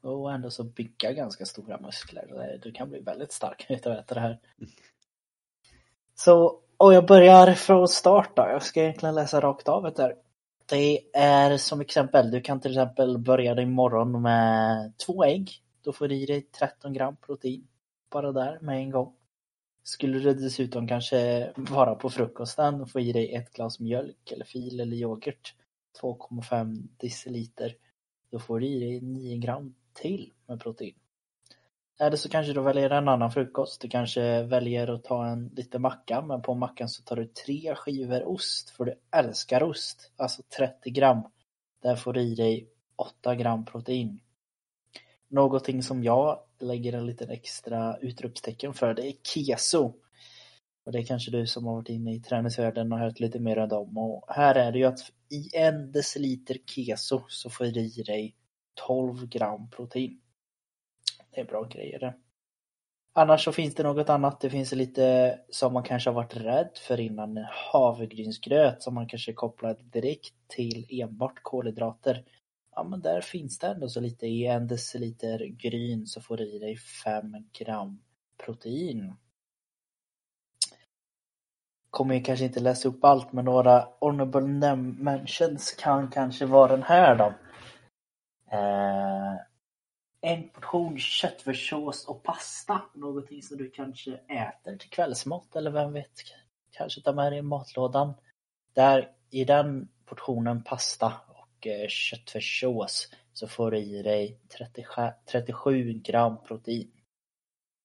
och ändå så bygga ganska stora muskler. Du kan bli väldigt stark utav att äta det här. Så, och jag börjar från start då. Jag ska egentligen läsa rakt av det där. Det är som exempel, du kan till exempel börja din morgon med två ägg. Då får du i dig 13 gram protein. Bara där med en gång. Skulle du dessutom kanske vara på frukosten och få i dig ett glas mjölk eller fil eller yoghurt. 2,5 deciliter. Då får du i dig 9 gram till med protein. Eller så kanske du väljer en annan frukost. Du kanske väljer att ta en liten macka, men på mackan så tar du tre skivor ost, för du älskar ost. Alltså 30 gram. Där får du i dig 8 gram protein. Någonting som jag lägger en liten extra utropstecken för, det är keso. Och det är kanske du som har varit inne i träningsvärlden och hört lite mer om dem. Och här är det ju att i en deciliter keso så får du i dig 12 gram protein. Det är bra grejer det. Annars så finns det något annat. Det finns lite som man kanske har varit rädd för innan. Havregrynsgröt som man kanske kopplar direkt till enbart kolhydrater. Ja men där finns det ändå så lite. I en deciliter gryn så får du i dig 5 gram protein. Kommer ju kanske inte läsa upp allt men några honorable mentions kan kanske vara den här då. Eh, en portion köttfärssås och pasta. Någonting som du kanske äter till kvällsmat eller vem vet, kanske tar med dig i matlådan. Där i den portionen pasta och eh, köttfärssås så får du i dig 37 gram protein.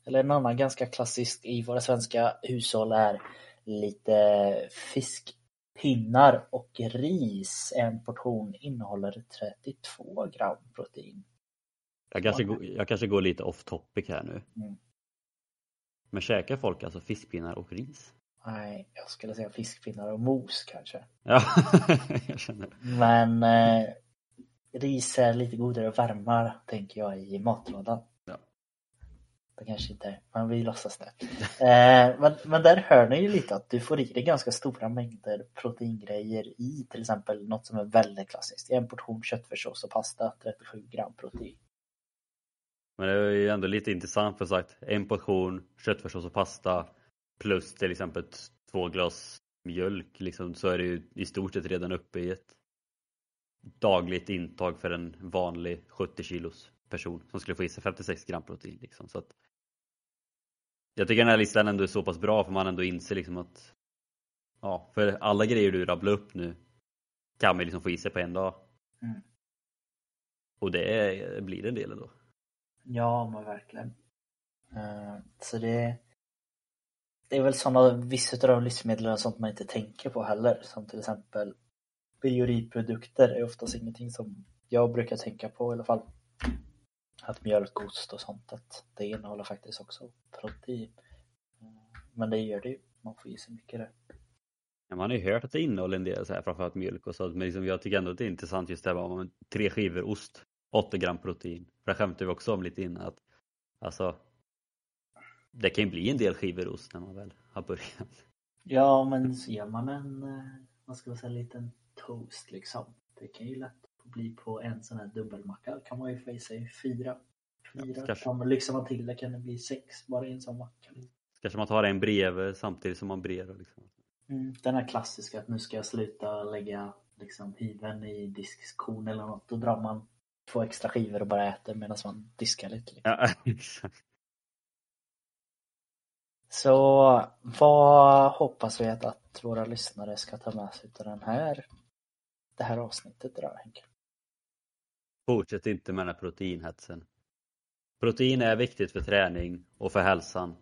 Eller en annan ganska klassisk i våra svenska hushåll är lite fiskpinnar och ris. En portion innehåller 32 gram protein. Jag kanske, går, jag kanske går lite off topic här nu. Mm. Men käkar folk alltså fiskpinnar och ris? Nej, jag skulle säga fiskpinnar och mos kanske. Ja, jag känner. Men eh, ris är lite godare att värma tänker jag i matlådan. Ja. Det kanske inte är, men vi låtsas det. Eh, men, men där hör ni ju lite att du får i dig ganska stora mängder proteingrejer i till exempel något som är väldigt klassiskt. En portion köttfärssås och pasta, 37 gram protein. Men det är ju ändå lite intressant för sagt, en portion köttfärssås och pasta plus till exempel två glas mjölk liksom, så är det ju i stort sett redan uppe i ett dagligt intag för en vanlig 70 kilos person som skulle få i sig 56 gram protein. Liksom. Så att jag tycker den här listan ändå är så pass bra för man ändå inser liksom att ja, för alla grejer du rabblar upp nu kan man liksom få i sig på en dag. Mm. Och det är, blir en del ändå. Ja, men verkligen. Uh, så det, det är väl sådana vissa av de livsmedlen sånt man inte tänker på heller. Som till exempel bioriprodukter är oftast ingenting som jag brukar tänka på i alla fall. Att mjölkost och sånt, att det innehåller faktiskt också protein. Men det gör det ju, man får i sig mycket där. Ja, man har ju hört att det innehåller en del så här, framförallt mjölk och sånt men liksom, jag tycker ändå att det är intressant just det här med tre skivor ost, 8 gram protein. För det skämtade vi också om lite innan att alltså det kan ju bli en del skivor ost när man väl har börjat. Ja, men ser man en, eh, vad ska man säga, liten toast liksom. Det kan ju lätt bli på en sån här dubbelmacka kan man ju få i sig fyra. Fyra. Ja, Om man lyxar man till det kan det bli sex bara i en sån macka. Kanske man tar en bredvid samtidigt som man breder liksom. Mm, den här klassiska att nu ska jag sluta lägga liksom hyveln i diskskon eller något. Då drar man två extra skivor och bara äter medan man diskar lite. Liksom. Ja, exakt. Så vad hoppas vi att, att våra lyssnare ska ta med sig av den här, det här avsnittet då Henke? Fortsätt inte med den här proteinhetsen. Protein är viktigt för träning och för hälsan.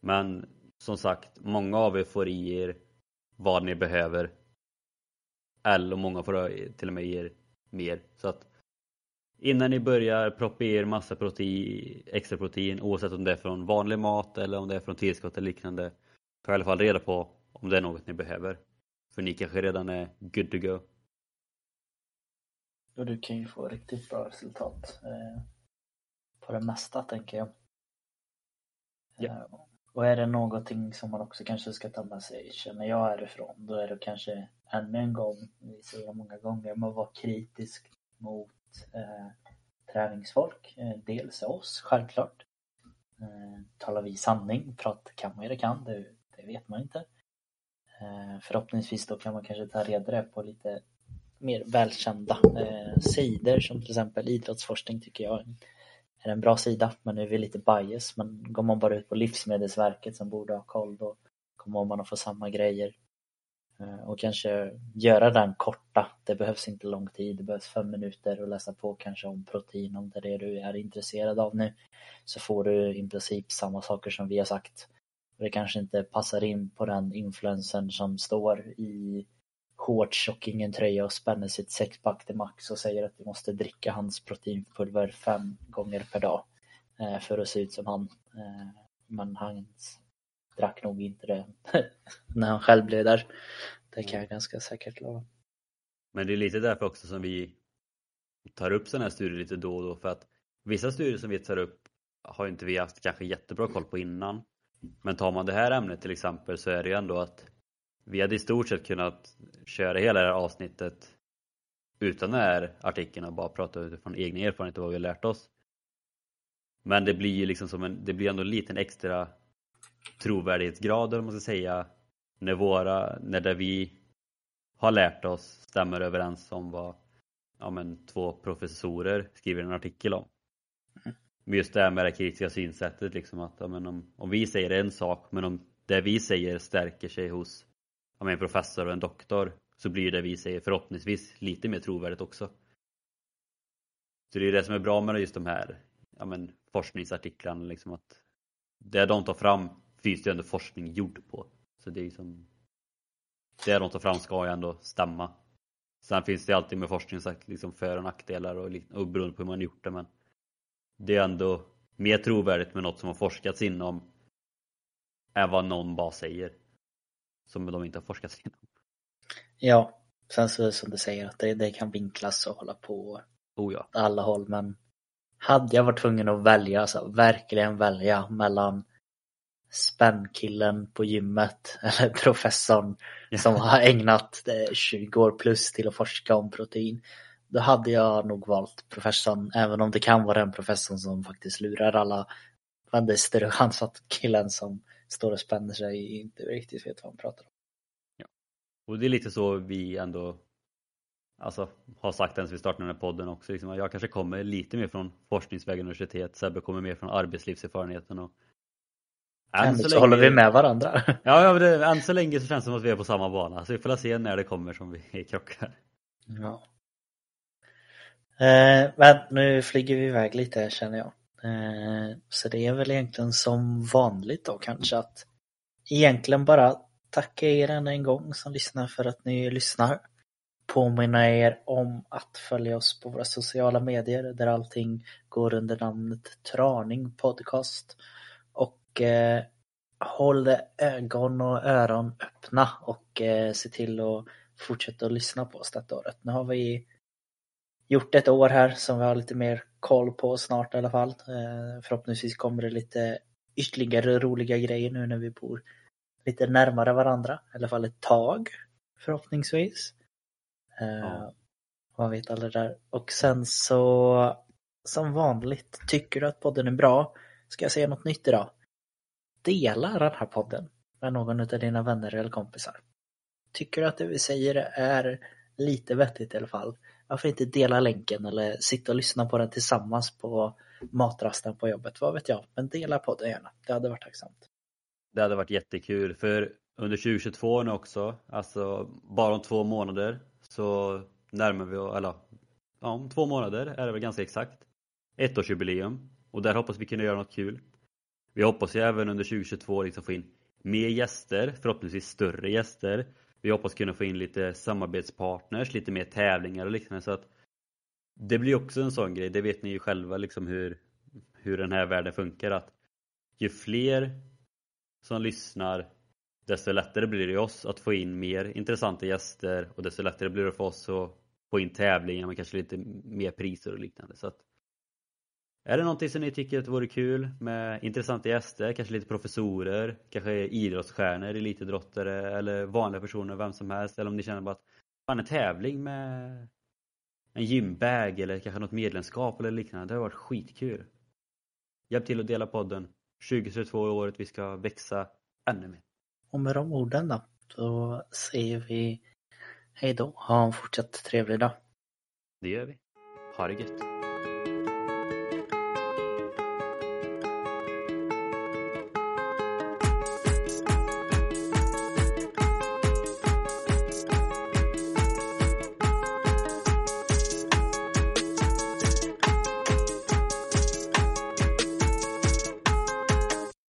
Men som sagt, många av er får i er vad ni behöver. Eller många får till och med i er mer. Så att innan ni börjar proppa i er massa protein, extra protein oavsett om det är från vanlig mat eller om det är från tillskott eller liknande. Ta i alla fall reda på om det är något ni behöver. För ni kanske redan är good to go. Och du kan ju få riktigt bra resultat eh, på det mesta tänker jag. Ja. Eh, och är det någonting som man också kanske ska ta med sig, känner jag härifrån, då är det kanske ännu en gång, vi säger många gånger, man vara kritisk mot eh, träningsfolk. Eh, dels oss, självklart. Eh, talar vi sanning, pratar kan man ju det kan, det, det vet man inte. Eh, förhoppningsvis då kan man kanske ta reda på lite mer välkända eh, sidor som till exempel idrottsforskning tycker jag är en bra sida men nu är vi lite bias men går man bara ut på Livsmedelsverket som borde ha koll då kommer man att få samma grejer Eh, och kanske göra den korta. Det behövs inte lång tid, det behövs fem minuter och läsa på kanske om protein, om det är det du är intresserad av nu. Så får du i princip samma saker som vi har sagt. Det kanske inte passar in på den influensen som står i shorts och ingen tröja och spänner sitt sexpack till max och säger att du måste dricka hans proteinpulver fem gånger per dag eh, för att se ut som han. Eh, men hans drack nog inte det när han själv blev där. Det kan jag ganska säkert lova. Men det är lite därför också som vi tar upp sådana här studier lite då och då för att vissa studier som vi tar upp har inte vi haft kanske jättebra koll på innan. Men tar man det här ämnet till exempel så är det ju ändå att vi hade i stort sett kunnat köra hela det här avsnittet utan den här artikeln och bara prata utifrån egna erfarenheter vad vi har lärt oss. Men det blir ju liksom som en, det blir ändå en liten extra trovärdighetsgrad om man ska säga när våra, när det vi har lärt oss stämmer överens om vad ja, men, två professorer skriver en artikel om. Mm. Just det här med det kritiska synsättet liksom att ja, men om, om vi säger en sak men om det vi säger stärker sig hos ja, en professor och en doktor så blir det vi säger förhoppningsvis lite mer trovärdigt också. Så det är det som är bra med just de här ja, men, forskningsartiklarna. Liksom att det de tar fram finns det ändå forskning gjord på. Så det är som det de tar fram ska ju ändå stämma. Sen finns det alltid med forskning sagt liksom för och nackdelar och, och beroende på hur man gjort det men det är ändå mer trovärdigt med något som har forskats inom än vad någon bara säger. Som de inte har forskats inom. Ja, sen så som du säger att det, det kan vinklas och hålla på oh ja. alla håll men hade jag varit tvungen att välja, alltså verkligen välja mellan spännkillen på gymmet eller professorn som har ägnat 20 år plus till att forska om protein. Då hade jag nog valt professorn, även om det kan vara den professorn som faktiskt lurar alla. Men det är större chans att killen som står och spänner sig inte riktigt vet vad han pratar om. Ja. Och det är lite så vi ändå alltså, har sagt ens vi startade den här podden också. Liksom, jag kanske kommer lite mer från forskningsväg universitet, Sebbe kommer mer från arbetslivserfarenheten och än så, så länge... håller vi med varandra. Ja, ja det, än så länge så känns det som att vi är på samma bana. Så vi får se när det kommer som vi krockar. Ja. Eh, men nu flyger vi iväg lite känner jag. Eh, så det är väl egentligen som vanligt då kanske att egentligen bara tacka er än en gång som lyssnar för att ni lyssnar. Påminna er om att följa oss på våra sociala medier där allting går under namnet Traning Podcast. Eh, håll ögon och öron öppna och eh, se till att fortsätta att lyssna på oss detta året. Nu har vi gjort ett år här som vi har lite mer koll på snart i alla fall. Eh, förhoppningsvis kommer det lite ytterligare roliga grejer nu när vi bor lite närmare varandra, i alla fall ett tag förhoppningsvis. Eh, ja. Man vet aldrig där. Och sen så som vanligt, tycker du att podden är bra? Ska jag säga något nytt idag? Dela den här podden med någon av dina vänner eller kompisar. Tycker du att det vi säger är lite vettigt i alla fall? Varför inte dela länken eller sitta och lyssna på den tillsammans på matrasten på jobbet? Vad vet jag? Men dela podden gärna. Det hade varit tacksamt. Det hade varit jättekul för under 2022 nu också, alltså bara om två månader så närmar vi oss, eller ja, om två månader är det väl ganska exakt, ettårsjubileum och där hoppas vi kunna göra något kul. Vi hoppas ju även under 2022 liksom få in mer gäster, förhoppningsvis större gäster. Vi hoppas kunna få in lite samarbetspartners, lite mer tävlingar och liknande så att det blir också en sån grej, det vet ni ju själva liksom hur, hur den här världen funkar att ju fler som lyssnar desto lättare blir det för oss att få in mer intressanta gäster och desto lättare blir det för oss att få in tävlingar med kanske lite mer priser och liknande. Så att, är det någonting som ni tycker att vore kul med intressanta gäster, kanske lite professorer, kanske idrottsstjärnor, elitidrottare eller vanliga personer, vem som helst. Eller om ni känner bara att fan en tävling med en gymbag eller kanske något medlemskap eller liknande. Det har varit skitkul. Hjälp till att dela podden. 2022 är året vi ska växa ännu mer. Och med de orden då, så säger vi hej då. Ha en fortsatt trevlig dag. Det gör vi. Ha det gött.